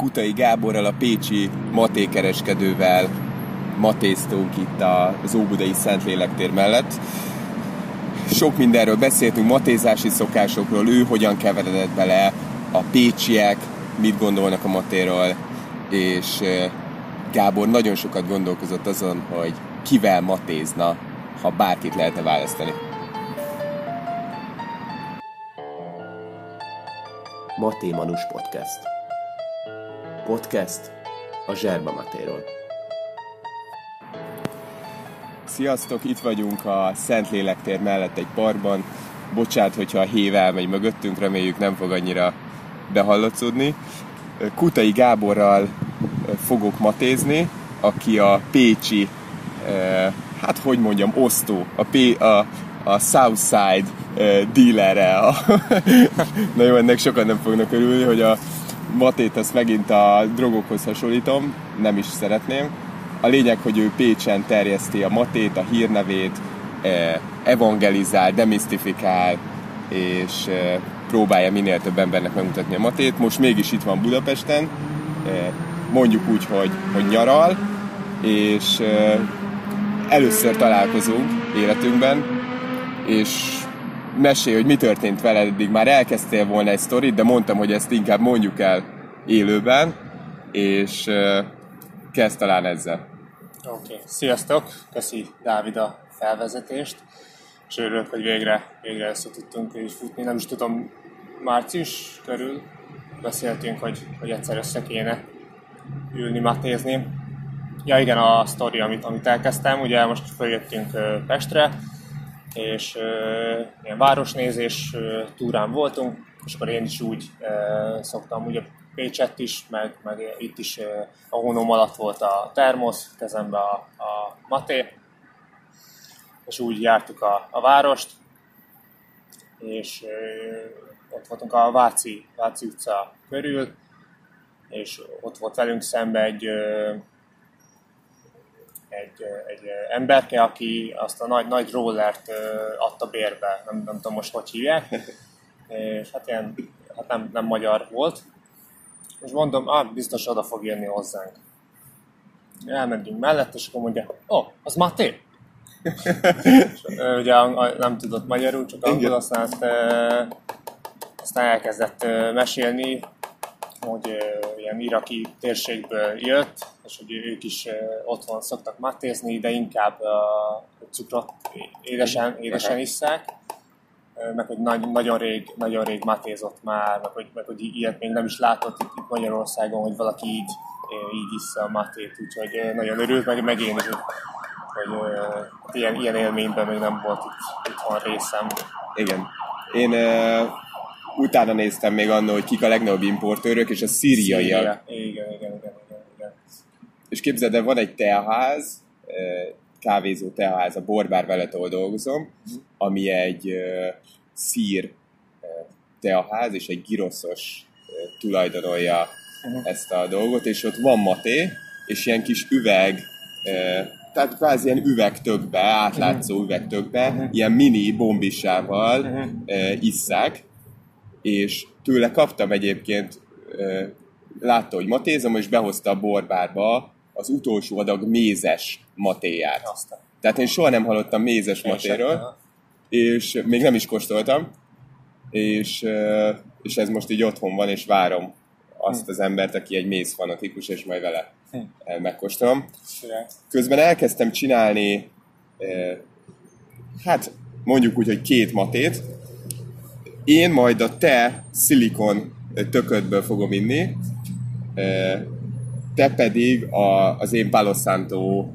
Kutai Gáborral, a pécsi matékereskedővel matéztunk itt az Óbudai Szentlélektér mellett. Sok mindenről beszéltünk, matézási szokásokról, ő hogyan keveredett bele, a pécsiek mit gondolnak a matéról, és Gábor nagyon sokat gondolkozott azon, hogy kivel matézna, ha bárkit lehetne választani. Maté Manus Podcast. Podcast a Zserba Matéról. Sziasztok, itt vagyunk a Szentlélektér mellett egy parkban. Bocsát, hogyha a hév elmegy mögöttünk, reméljük nem fog annyira behallatszódni. Kutai Gáborral fogok matézni, aki a Pécsi, hát hogy mondjam, osztó, a, P, a, a Southside dealere. A Na jó, ennek sokan nem fognak örülni, hogy a Matét ezt megint a drogokhoz hasonlítom, nem is szeretném. A lényeg, hogy ő Pécsen terjeszti a Matét, a hírnevét, evangelizál, demisztifikál, és próbálja minél több embernek megmutatni a Matét. Most mégis itt van Budapesten, mondjuk úgy, hogy, hogy nyaral, és először találkozunk életünkben, és mesélj, hogy mi történt veled, eddig már elkezdtél volna egy sztorit, de mondtam, hogy ezt inkább mondjuk el élőben, és kezd talán ezzel. Oké, okay. sziasztok! Köszi Dávid a felvezetést, és örülök, hogy végre, végre össze tudtunk így futni. Nem is tudom, március körül beszéltünk, hogy, hogy egyszer össze kéne ülni, matézni. Ja igen, a sztori, amit, amit elkezdtem, ugye most följöttünk Pestre, és uh, ilyen városnézés uh, túrán voltunk, és akkor én is úgy uh, szoktam, ugye Pécset is, meg, meg itt is uh, a hónom alatt volt a termosz, kezembe a, a maté, és úgy jártuk a, a várost, és uh, ott voltunk a Váci, Váci utca körül, és ott volt velünk szembe egy uh, egy, egy emberke, aki azt a nagy, nagy rollert adta bérbe, nem, nem tudom most hogy hívják, és hát ilyen, hát nem, nem magyar volt, és mondom, ah, biztos oda fog jönni hozzánk. Elmentünk mellett, és akkor mondja, ó, oh, az Maté? ugye nem tudott magyarul, csak angol, aztán azt, aztán elkezdett mesélni, hogy ilyen iraki térségből jött, és hogy ők is otthon szoktak matézni, de inkább cukrot édesen, édesen isszák, uh, meg hogy nagy, nagyon, rég, nagyon rég matézott már, meg hogy, meg hogy ilyet még nem is látott itt, itt Magyarországon, hogy valaki így, így issza a matét, úgyhogy nagyon örült, meg, meg én is, hogy uh, ilyen, ilyen élményben még nem volt itt, itthon részem. Igen. Én uh utána néztem még annól, hogy kik a legnagyobb importőrök, és a szíriaiak. Szíria. Igen, igen, igen, igen, igen. És képzeld el, van egy teaház, kávézó teaház, a Borbár veletől dolgozom, uh-huh. ami egy szír teaház, és egy giroszos tulajdonolja uh-huh. ezt a dolgot, és ott van maté, és ilyen kis üveg, tehát kvázi ilyen üvegtökbe, átlátszó uh-huh. üvegtökbe, ilyen mini bombisával isszák, és tőle kaptam egyébként, látta, hogy matézom, és behozta a borbárba az utolsó adag mézes matéját. Aztán. Tehát én soha nem hallottam mézes én matéről, sem, és még nem is kóstoltam, és, és ez most így otthon van, és várom azt hm. az embert, aki egy méz fanatikus, és majd vele hm. megkóstolom. Közben elkezdtem csinálni, hát mondjuk úgy, hogy két matét, én majd a te szilikon töködből fogom inni, te pedig a, az én Palo Santo,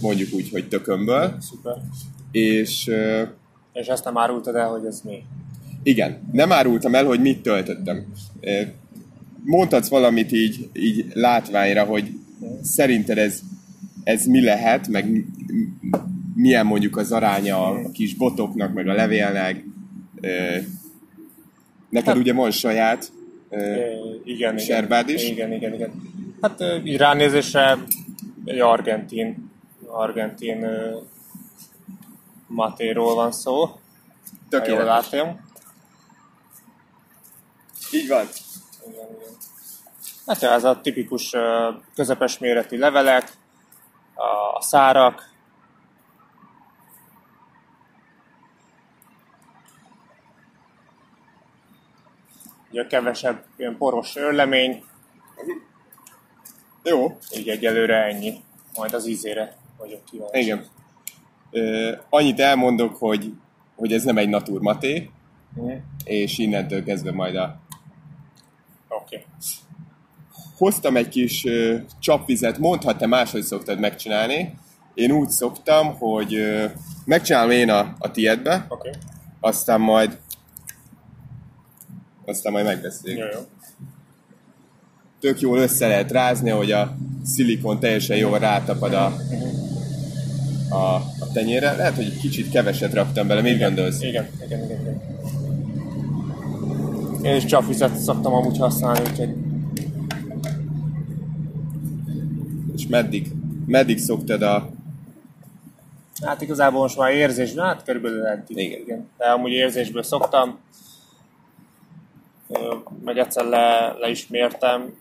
mondjuk úgy, hogy tökömből. Szuper. És, és ezt nem árultad el, hogy ez mi? Igen, nem árultam el, hogy mit töltöttem. Mondhatsz valamit így, így látványra, hogy szerinted ez, ez mi lehet, meg milyen mondjuk az aránya a kis botoknak, meg a levélnek, Neked hát, ugye van saját uh, igen, serbád is. Igen, igen, igen. Hát így ránézésre egy argentin, argentin uh, matéról van szó. Tökéletes. Jól látom. Így van. Igen, igen. Hát ez a tipikus közepes méretű levelek, a szárak, ugye kevesebb ilyen poros örlemény, Jó, így egyelőre ennyi, majd az ízére vagyok kíváncsi. igen. Ö, annyit elmondok, hogy, hogy ez nem egy naturmaté, Mhm. és innentől kezdve majd a... Oké. Okay. Hoztam egy kis ö, csapvizet, mondhat te máshogy szoktad megcsinálni. Én úgy szoktam, hogy ö, megcsinálom én a, a tiédbe. Okay. aztán majd aztán majd megbeszéljük. Jó, jó. Tök jól össze lehet rázni, hogy a szilikon teljesen jól rátapad a, a, a tenyérre. Lehet, hogy egy kicsit keveset raktam bele, mit gondolsz? Igen, igen, igen, igen. Én is csapvizet szoktam amúgy használni, úgyhogy És meddig, meddig szoktad a... hát igazából most már érzésből, hát körülbelül eddig. Igen. igen. De amúgy érzésből szoktam. Meg egyszer le, le is mértem,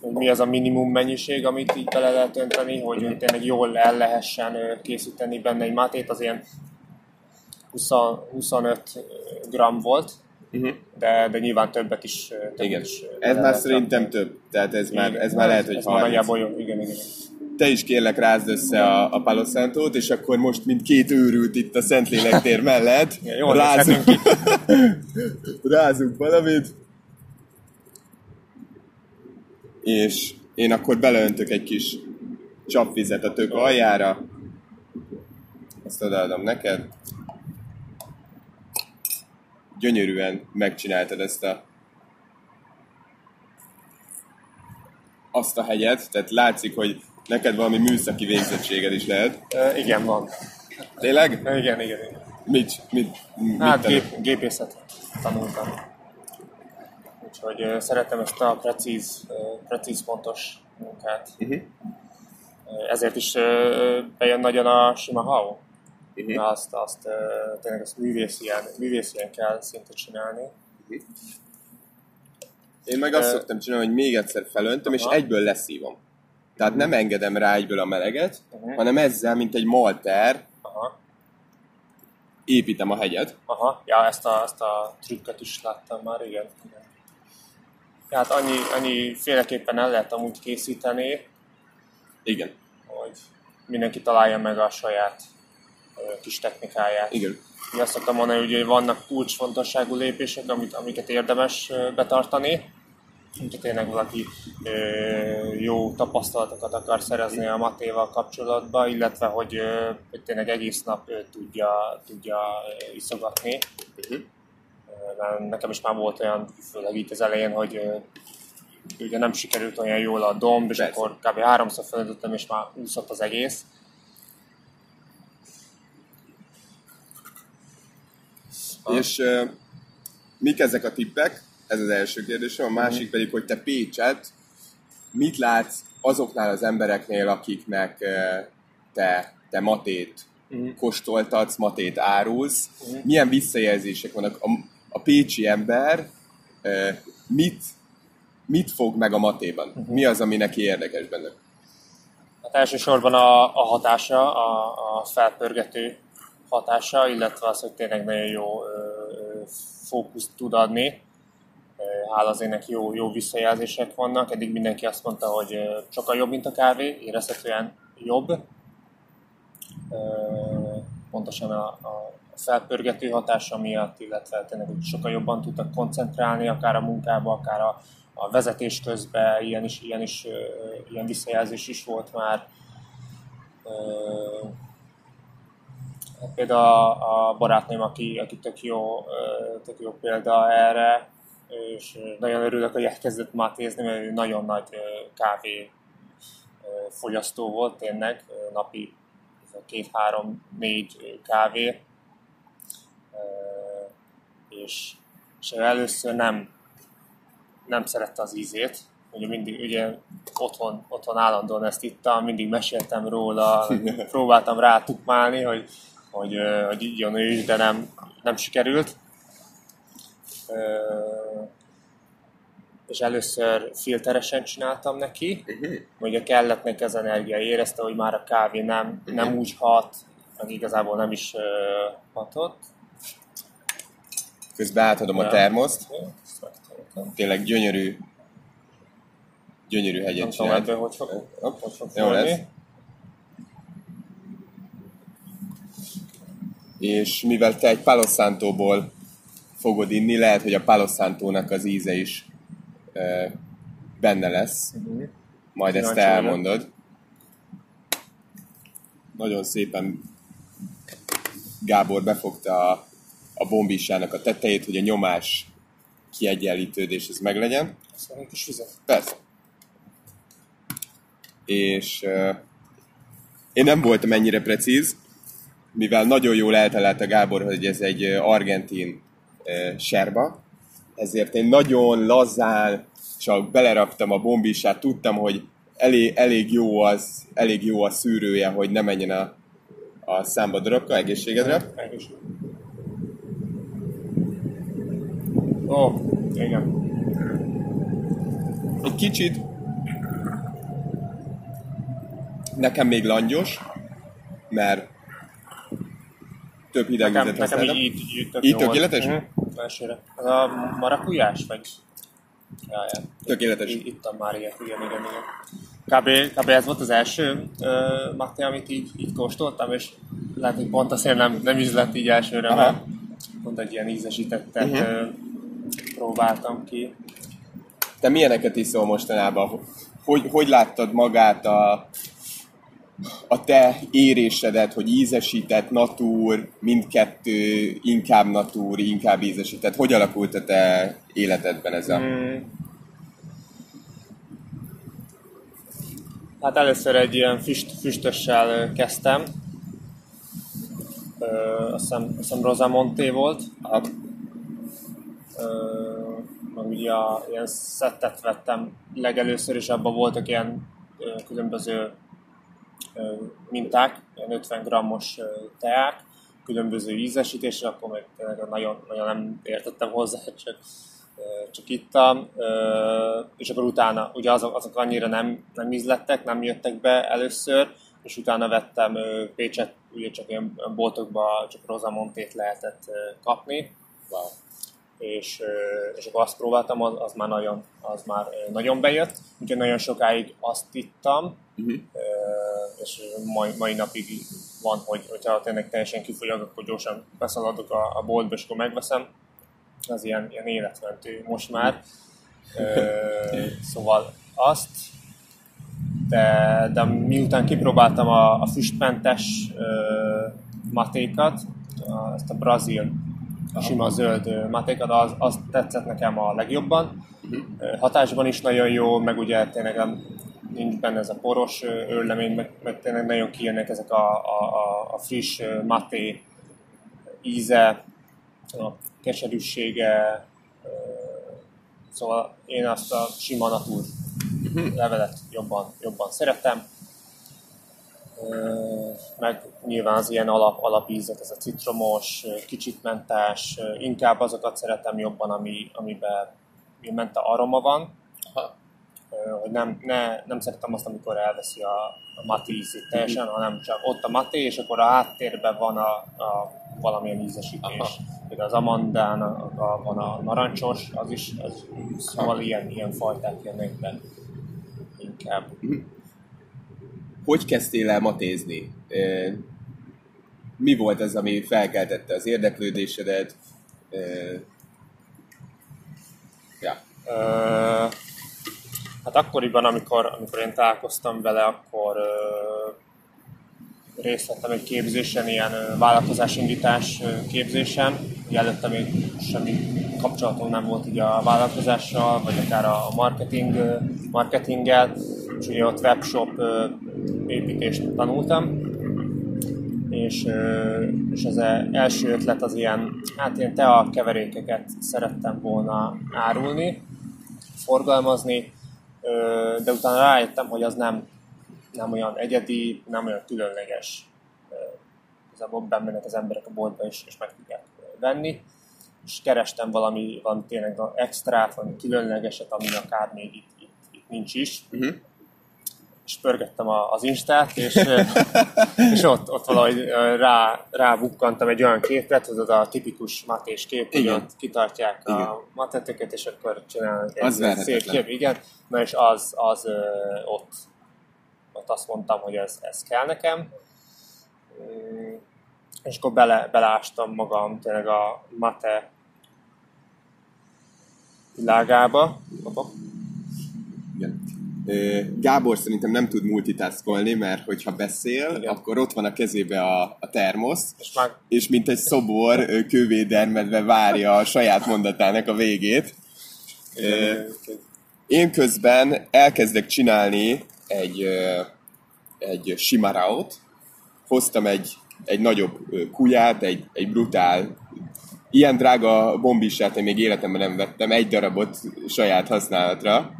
hogy mi az a minimum mennyiség, amit így bele lehet önteni, hogy Mhm. tényleg jól el lehessen készíteni benne egy mátét, az ilyen 20, 25 gram volt, Uh-huh. de, de nyilván többet is. Többet Igen. is Ez már szerintem több. Tehát ez már, Igen. ez már lehet, hogy ez már 30. nagyjából jó. Igen, igen. igen. Te is kérlek rázd össze a, a Palo Santót, és akkor most, mint két őrült itt a Szentlélek tér mellett, Igen, jól rázunk, rázunk valamit, és én akkor beleöntök egy kis csapvizet a tök aljára, azt odaadom neked. Gyönyörűen megcsináltad ezt a azt a hegyet, tehát látszik, hogy neked valami műszaki végzettséged is lehet. Ö, igen, van. Tényleg? Igen, igen, igen. Mit, mit, mit Hát gép, gépészetet tanultam. Úgyhogy ö, szeretem ezt a precíz, ö, precíz pontos munkát. Ö, Ezért is ö, bejön nagyon a sima hau. Na, Azt, azt ö, tényleg azt művészien, művészien kell szinte csinálni. Én meg azt Ö, szoktam csinálni, hogy még egyszer felöntöm, és Aha. egyből leszívom. Tehát nem engedem rá egyből a meleget, Mhm. hanem ezzel, mint egy malter, Aha, építem a hegyet. aha. Ja, ezt a, ezt a trükköt is láttam már, igen. igen. Ja, Hát annyi, annyi féleképpen el lehet amúgy készíteni, Igen, hogy mindenki találja meg a saját ö, kis technikáját. igen. Én azt szoktam mondani, hogy vannak kulcsfontosságú lépések, amit, amiket érdemes betartani. Hogyha tényleg valaki ö, jó tapasztalatokat akar szerezni a matéval kapcsolatban, illetve hogy, ö, tényleg egész nap ö, tudja, tudja ö, iszogatni. Ö, mert Nekem is már volt olyan, főleg itt az elején, hogy ö, ugye nem sikerült olyan jól a domb, és Persze. akkor kb. háromszor felöntöttem, és már úszott az egész. És uh, mik ezek a tippek? Ez az első kérdésem. A másik pedig, hogy te Pécset mit látsz azoknál az embereknél, akiknek te, te matét Mhm. kóstoltatsz, matét árulsz. Milyen visszajelzések vannak? A, a pécsi ember mit, mit fog meg a matéban? Mi az, ami neki érdekes benne? Hát elsősorban a, a hatása, a, a felpörgető hatása, illetve az, hogy tényleg nagyon jó ö, ö, fókuszt tud adni. Hála az ének jó, jó visszajelzések vannak. Eddig mindenki azt mondta, hogy sokkal jobb, mint a kávé, érezhetően jobb. Pontosan a, a felpörgető hatása miatt, illetve tényleg sokkal jobban tudtak koncentrálni, akár a munkába, akár a, a vezetés közben, ilyen, is, ilyen, is, ilyen visszajelzés is volt már. Hát Például a, a barátnőm, aki, aki tök, jó, tök jó példa erre, és nagyon örülök, hogy elkezdett mátézni, mert ő nagyon nagy kávé fogyasztó volt tényleg, napi két-három-négy kávé, és, és először nem, nem szerette az ízét, ugye mindig, ugye otthon, otthon állandóan ezt ittam, mindig meséltem róla, próbáltam rá tukmálni, hogy, hogy, hogy igyon ő is, de nem, nem sikerült. És először filteresen csináltam neki, Uh-huh. ugye kellett neki az energia, érezte, hogy már a kávé nem, nem úgy hat, meg igazából nem is uh, hatott. Közben átadom a Ja. termoszt. Tényleg gyönyörű, gyönyörű Nem hegyet tudom, csinált. ebből hogy fog, Hopp, hogy fog Jó fölni. lesz. És mivel te egy Palo fogod inni, lehet, hogy a Palo az íze is benne lesz. Majd ezt Kíváncsi elmondod. Nagyon szépen Gábor befogta a, a bombisának a tetejét, hogy a nyomás kiegyenlítődés ez meglegyen. Egy kis vizet. Persze. És uh, én nem voltam ennyire precíz, mivel nagyon jól eltalálta Gábor, hogy ez egy argentin uh, serba, ezért én nagyon lazán csak beleraktam a bombisát, tudtam, hogy elég, elég, jó az, elég jó a szűrője, hogy ne menjen a, a számba darabka, egészségedre. Ó, igen. Egy kicsit nekem még langyos, mert több hideg Nekem, nekem így, így, így, Így tökéletes? Mhm, Elsőre. Az a marakujás, vagy? Ja, ja. Tökéletes. Itt, ittam már ilyet, igen, igen, igen. Kb, kb. ez volt az első uh, maté, amit így, így kóstoltam, és lehet, hogy pont azért nem, nem is lett így elsőre, Aha. mert pont egy ilyen ízesítettet uh-huh. próbáltam ki. Te milyeneket iszol mostanában? Hogy, hogy láttad magát a, a te érésedet, hogy ízesített, natúr, mindkettő, inkább natúr, inkább ízesített? Hogy alakult a te életedben ez a... Mm. Hát először egy ilyen füst, füstössel kezdtem. Ö, azt hiszem, azt hiszem Rosamonte volt. Aha. Ö, meg ugye a, ilyen szettet vettem legelőször, és abban voltak ilyen ö, különböző minták, ilyen 50 grammos teák, különböző ízesítésre, akkor meg tényleg nagyon, nagyon nem értettem hozzá, csak, csak ittam, és akkor utána, ugye azok, azok annyira nem, nem ízlettek, nem jöttek be először, és utána vettem Pécset, ugye csak ilyen boltokban csak Rosamontét lehetett kapni, Wow. és, és akkor azt próbáltam, az, az már nagyon, az már nagyon bejött, úgyhogy nagyon sokáig azt ittam, Uh-huh. És mai, mai napig van, hogy hogyha tényleg teljesen kifogyok, akkor gyorsan beszaladok a, a boltba, és akkor megveszem. Az ilyen, ilyen életmentő most már. Szóval azt, de, de miután kipróbáltam a, a füstmentes matékat, a, ezt a brazil sima zöld matékat, az, az tetszett nekem a legjobban. Ö, Hatásban is nagyon jó, meg ugye tényleg nem, nincs benne ez a poros ö, őrlemény, meg, meg tényleg nagyon kijönnek ezek a, a, a, friss maté íze, a keserűsége, szóval én azt a sima natúr levelet jobban, jobban szeretem. Meg nyilván az ilyen alap, alapízek, ez a citromos, kicsit mentás, inkább azokat szeretem jobban, ami, amiben ami menta aroma van, hogy nem, ne, nem szeretem azt, amikor elveszi a, a mati ízét teljesen, hanem csak ott a mati, és akkor a háttérben van a, a valamilyen ízesítés. Aha. Például az amandán a, a, van a narancsos, az is, az, szóval ilyen, ilyen fajták jönnek be inkább. Hogy kezdtél el matézni? Mi volt az, ami felkeltette az érdeklődésedet? Ja. Ö, hát akkoriban, amikor, amikor én találkoztam vele, akkor ö, részt vettem egy képzésen, ilyen ö, vállalkozásindítás ö, képzésen. Ugye előtte még semmi kapcsolatom nem volt így a vállalkozással, vagy akár a marketing, ö, marketinggel, és ugye ott webshop ö, építést tanultam, és, és az első ötlet az ilyen, hát ilyen tea keverékeket szerettem volna árulni, forgalmazni, de utána rájöttem, hogy az nem, nem olyan egyedi, nem olyan különleges. Igazából bemennek az emberek a boltba és, és meg tudják venni. és kerestem valami, valami tényleg extrát, valami különlegeset, ami akár még itt, itt, itt nincs is. Uh-huh. És pörgettem az Instát, és, és ott, ott valahogy rá, rábukkantam egy olyan képet, az a tipikus matés kép, hogy ott kitartják igen. a mateteket, és akkor csinálnak egy az szép kép. Igen, na és az, az ott, ott azt mondtam, hogy ez, ez kell nekem és akkor bele, belástam magam tényleg a mate világába. Igen. Gábor szerintem nem tud multitaskolni, mert hogyha beszél, Igen. akkor ott van a kezébe a, a termosz, és, már... és mint egy szobor kővédermedve várja a saját mondatának a végét. Igen. Én közben elkezdek csinálni egy, egy simaraot, hoztam egy egy nagyobb kuját, egy, egy brutál, ilyen drága bombisát én még életemben nem vettem, egy darabot saját használatra.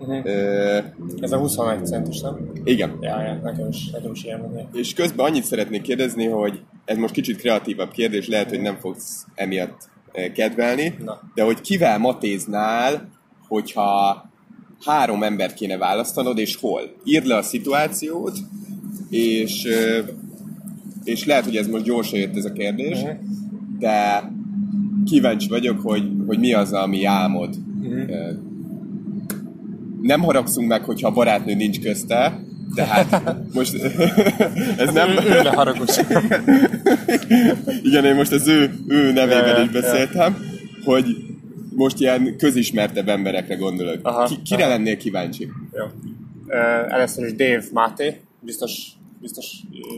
Uh-huh. Ö, Ez a 21 centus, nem? Igen. Ja, ja, nekem is, nekem is ilyen van. És közben annyit szeretnék kérdezni, hogy ez most kicsit kreatívabb kérdés, lehet, hogy nem fogsz emiatt kedvelni, Na. de hogy kivel matéznál, hogyha három embert kéne választanod, és hol? Írd le a szituációt, és és lehet, hogy ez most gyorsan jött ez a kérdés, uh-huh. de kíváncsi vagyok, hogy, hogy mi az, ami álmod. Uh-huh. Nem haragszunk meg, hogyha a barátnő nincs közte, tehát most ez nem... Ő, ő haragos. Igen, én most az ő, ő nevében is beszéltem, hogy most ilyen közismertebb emberekre gondolok. Aha, Ki, kire aha. lennél kíváncsi? Jó. Uh, először is Dave Máté, biztos biztos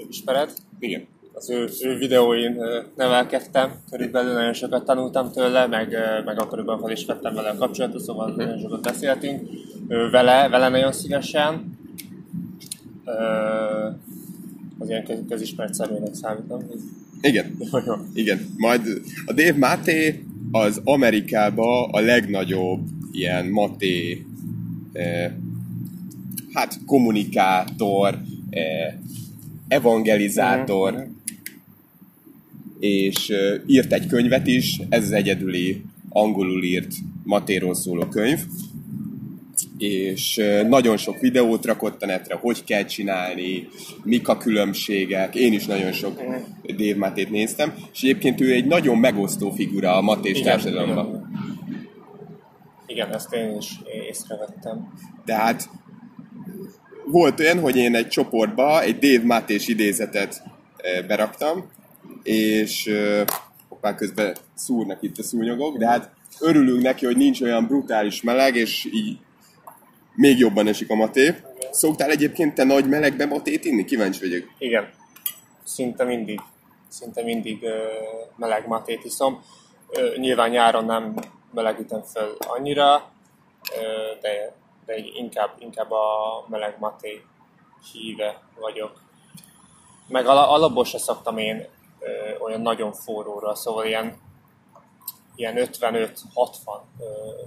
ismered. Igen. Az ő, ő videóin nevelkedtem, körülbelül nagyon sokat tanultam tőle, meg, meg akkoriban fel is vettem vele a kapcsolatot, szóval uh-huh. nagyon sokat beszéltünk. Vele, vele nagyon szívesen. Az ilyen közismert személynek számítom. Igen. Igen. Majd a Dave Máté az Amerikában a legnagyobb ilyen maté eh, hát kommunikátor, eh, evangelizátor, mm-hmm. És írt egy könyvet is, ez az egyedüli angolul írt Matéról szóló könyv, és nagyon sok videót rakott a netre, hogy kell csinálni, mik a különbségek, én is nagyon sok Dave Matét néztem, és egyébként ő egy nagyon megosztó figura a matés társadalomban. Igen. igen, ezt én is észrevettem. Tehát volt olyan, hogy én egy csoportba egy Dave Mátés idézetet beraktam, és hoppá, közben szúrnak itt a szúnyogok, de hát örülünk neki, hogy nincs olyan brutális meleg, és így még jobban esik a maté. Szoktál egyébként te nagy melegbe matét inni? Kíváncsi vagyok. Igen, szinte mindig. Szinte mindig uh, meleg matét iszom. Uh, nyilván nyáron nem melegítem fel annyira, uh, de de inkább, inkább a meleg maté híve vagyok. Meg alapból se szoktam én ö, olyan nagyon forróra, szóval ilyen, ilyen 55-60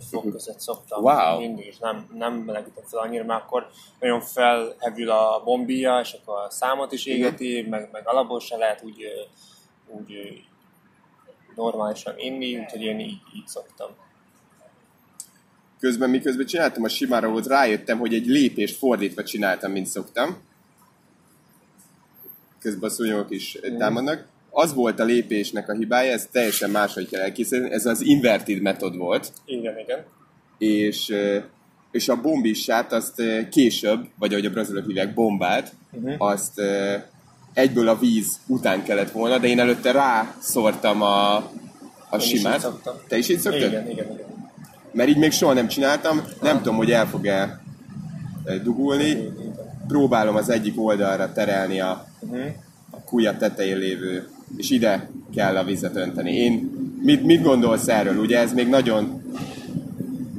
fok mhm. között szoktam wow. mindig, és nem, nem melegítem fel annyira, mert akkor nagyon felhevül a bombia, és akkor a számot is égeti, uh-huh. meg, meg alapból se lehet úgy, úgy normálisan inni, úgyhogy én így, így szoktam közben miközben csináltam a simára volt, rájöttem, hogy egy lépést fordítva csináltam, mint szoktam. Közben a szúnyogok is mm. támadnak. Az volt a lépésnek a hibája, ez teljesen máshogy kell elkészíteni, ez az inverted metod volt. Igen, igen. És, és a bombissát azt később, vagy ahogy a brazilok hívják, bombát, uh-huh. azt egyből a víz után kellett volna, de én előtte rászortam a, a simát. Is Te is így szoktad? Igen, igen, igen mert így még soha nem csináltam, nem tudom, hogy el fog-e dugulni. Próbálom az egyik oldalra terelni a, a kúja tetején lévő, és ide kell a vizet önteni. Én, mit, mit gondolsz erről? Ugye ez még nagyon,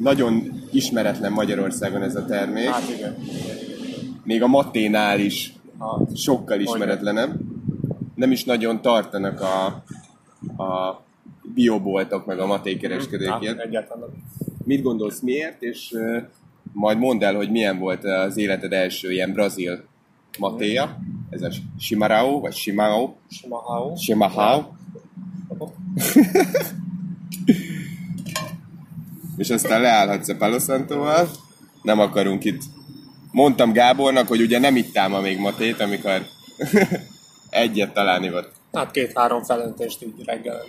nagyon ismeretlen Magyarországon ez a termék. Hát igen. Még a maténál is sokkal ismeretlenebb. Nem is nagyon tartanak a, a bioboltok meg a matékereskedők hát, Egyáltalán mit gondolsz miért, és uh, majd mondd el, hogy milyen volt az életed első ilyen brazil matéja. Ez a Shimarao, vagy Shimao. Shimahao. Shimahao. És aztán leállhatsz a Palo Santóval. Nem akarunk itt... Mondtam Gábornak, hogy ugye nem ittál ma még matét, amikor egyet talán ivott. Hát két-három felöntést így reggel,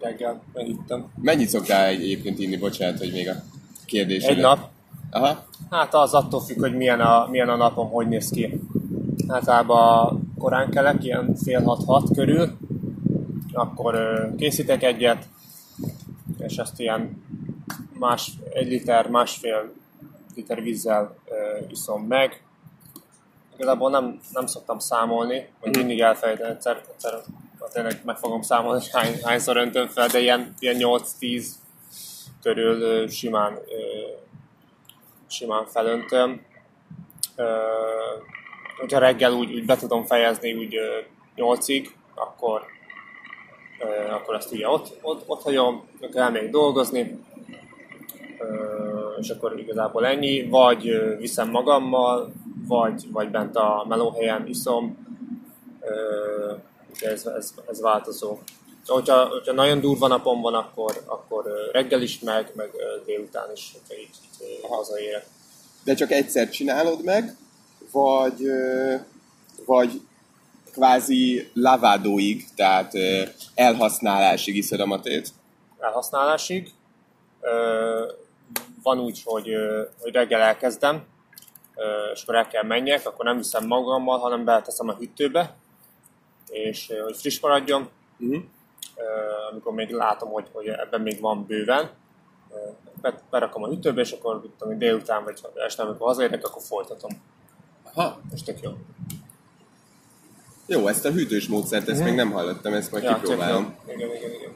reggel megittem. Mennyit szoktál egyébként inni, bocsánat, hogy még a kérdés. Egy nap. Aha. Hát az attól függ, hogy milyen a, milyen a napom, hogy néz ki. Általában korán kelek, ilyen fél hat-hat körül, akkor készítek egyet, és azt ilyen más, egy liter, másfél liter vízzel iszom meg. Igazából nem, nem szoktam számolni, vagy mindig elfelejtem egyszer, egyszer tényleg meg fogom számolni, hogy hány, hányszor öntöm fel, de ilyen, ilyen 8-10 körül simán, simán felöntöm. Hogyha reggel úgy, úgy be tudom fejezni úgy 8-ig, akkor, akkor ezt ugye ott, ott, ott hagyom, kell még dolgozni, és akkor igazából ennyi, vagy viszem magammal, vagy, vagy bent a melóhelyen iszom, ez, ez, ez változó. Hogyha, hogyha nagyon durva napom van, akkor, akkor reggel is meg, meg délután is, hogyha így, így hazaérek. De csak egyszer csinálod meg, vagy, vagy kvázi lavádóig, tehát elhasználásig iszod a matét. elhasználásig. Van úgy, hogy, hogy reggel elkezdem, és akkor el kell menjek, akkor nem viszem magammal, hanem beleteszem a hűtőbe, és hogy friss maradjon, Uh-huh. amikor még látom, hogy, hogy ebben még van bőven, berakom a hűtőbe, és akkor tudom, délután vagy este, amikor hazaérek, akkor folytatom. Aha. És tök jó. Jó, ezt a hűtős módszert, ezt még nem hallottam, ezt majd Ja, kipróbálom. Igen, igen, igen.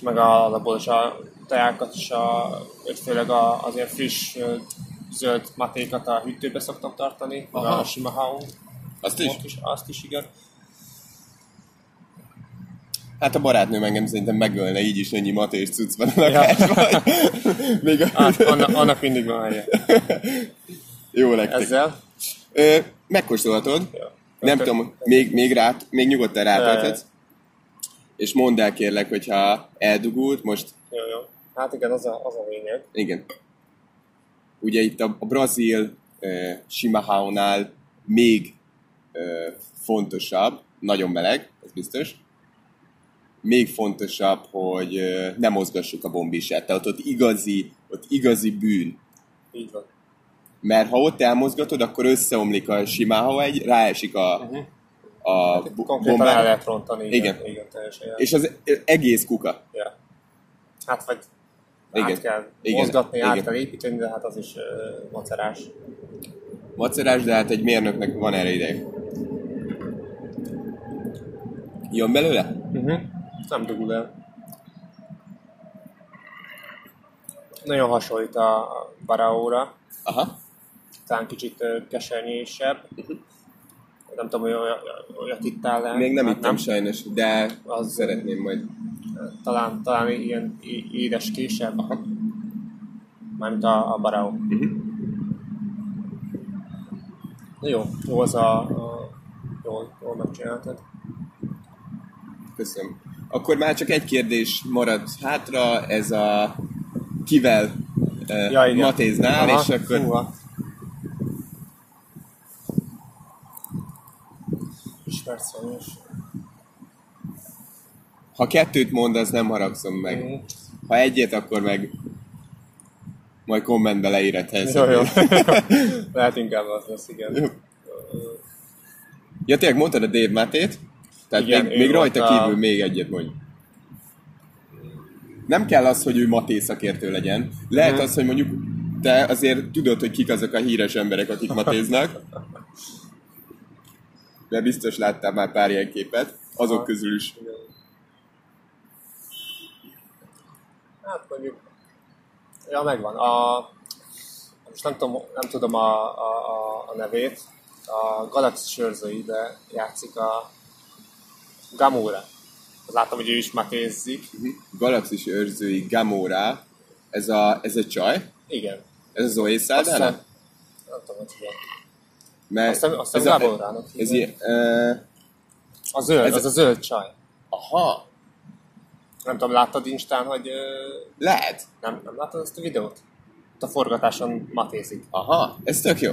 Meg a, alapból is a teákat is, a, főleg a, az ilyen friss zöld matékat a hűtőbe szoktam tartani, Aha. a sima haum. Azt is? Is? Azt is, igen. Hát a barátnőm engem szerintem megölne, így is ennyi matés cucc van a lakásban. még a... Hát, annak, annak mindig van helye. Jó nektek. Ezzel. Ö, megkóstolhatod. Ja. Nem Tök- tudom, még, még, rá, még nyugodtan rátölthetsz. És mondd el kérlek, hogyha eldugult, most Jó, jó. Hát igen, az a, az a lényeg. igen. Ugye itt a, a brazil uh, Shimahao-nál még uh, fontosabb, nagyon meleg, ez biztos, még fontosabb, hogy uh, nem mozgassuk a bombisát. Tehát ott igazi, ott igazi bűn. Így van. Mert ha ott elmozgatod, akkor összeomlik a Shimahao egy, ráesik a, Uh-huh. a bo- konkrétan el lehet rontani. Igen, Igen. igen, teljesen. És az egész kuka. Ja. Hát vagy Igen. át kell Igen. mozgatni, át Igen. kell építeni, de hát az is uh, macerás. Macerás, de hát egy mérnöknek van erre ideje. Jön belőle? Uh-huh. Nem dugul el. Nagyon hasonlít a Baraóra, Aha. Talán kicsit kesernyésebb. Nem tudom, hogy olyat, olyat ittál el. Még nem Hát ittam sajnos, de az szeretném majd. Talán, talán ilyen édes késebb. Mármint a, a Barao. Uh-huh. Jó, jó az a, a jól, jól megcsináltad. Köszönöm. Akkor már csak egy kérdés marad hátra, ez a kivel Ja, igen. matéznál, Aha, és akkor Húha. Ha kettőt mondasz, nem haragszom meg. Mhm. Ha egyet, akkor meg majd kommentbe leírhatsz. Jó, jó. Lehet inkább az lesz, igen. Jó. Ja, tényleg mondtad a Dave Matét? Tehát Igen, még, még rajta a- kívül még egyet mondj. Nem kell az, hogy ő Maté szakértő legyen. Lehet Mhm. az, hogy mondjuk te azért tudod, hogy kik azok a híres emberek, akik matéznak. De biztos láttál már pár ilyen képet. Azok közül is. Hát mondjuk, ja megvan. A, most nem tudom, nem tudom a, a, a, a nevét. A Galaxy sörzőibe játszik a Gamora. Az látom, hogy ő is matézzik. Galaxis őrzői Gamora. Ez a, ez a csaj? Igen. Ez a Zoe Azt hiszem, Saldana? nem tudom, hogy igen. Mert Azt hiszem- azt ez a, ez ilyen, uh, A zöld, Ez- az a zöld csaj. aha, Nem tudom, láttad Instán, hogy Lehet. nem, nem láttad ezt a videót? Ott a forgatáson matézik. Aha, ez tök jó.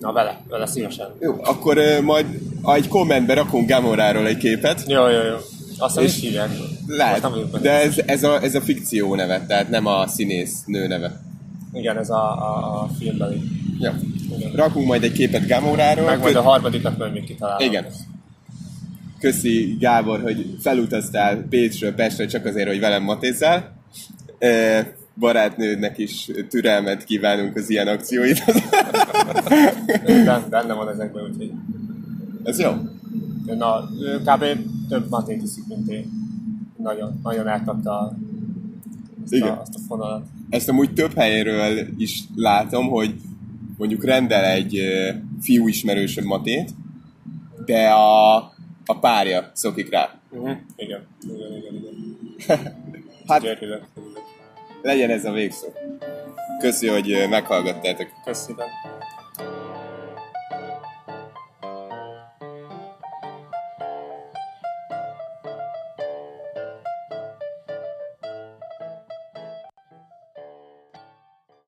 Na vele, vele szívesen. Jó, akkor ö, majd egy kommentbe rakunk Gamoráról egy képet. Jó, jó, jó. Azt nem És- is hívják. Lehet, de ez, ez, a, ez a fikció neve, tehát nem a színész nő neve. Igen, ez a, a, a filmbeli. Ja. Igen. Rakunk majd egy képet Gamoráról. Meg majd Kö- a harmadikat majd még kitalálom. Igen. Köszi Gábor, hogy felutaztál Pécsről Pestre csak azért, hogy velem matézzál. E, barátnődnek is türelmet kívánunk az ilyen akcióit. Benne van ezekben, úgyhogy... Ez jó. Na, kb. több matét iszik, mint én. Nagyon, nagyon elkapta azt Igen. a, azt a fonalat. Ezt amúgy több helyről is látom, hogy mondjuk rendel egy fiú ismerősöm matét, de a, a párja szokik rá. Uh-huh. Igen, igen, igen, igen. Hát legyen ez a végszó. Köszi, hogy meghallgattátok. Köszönöm.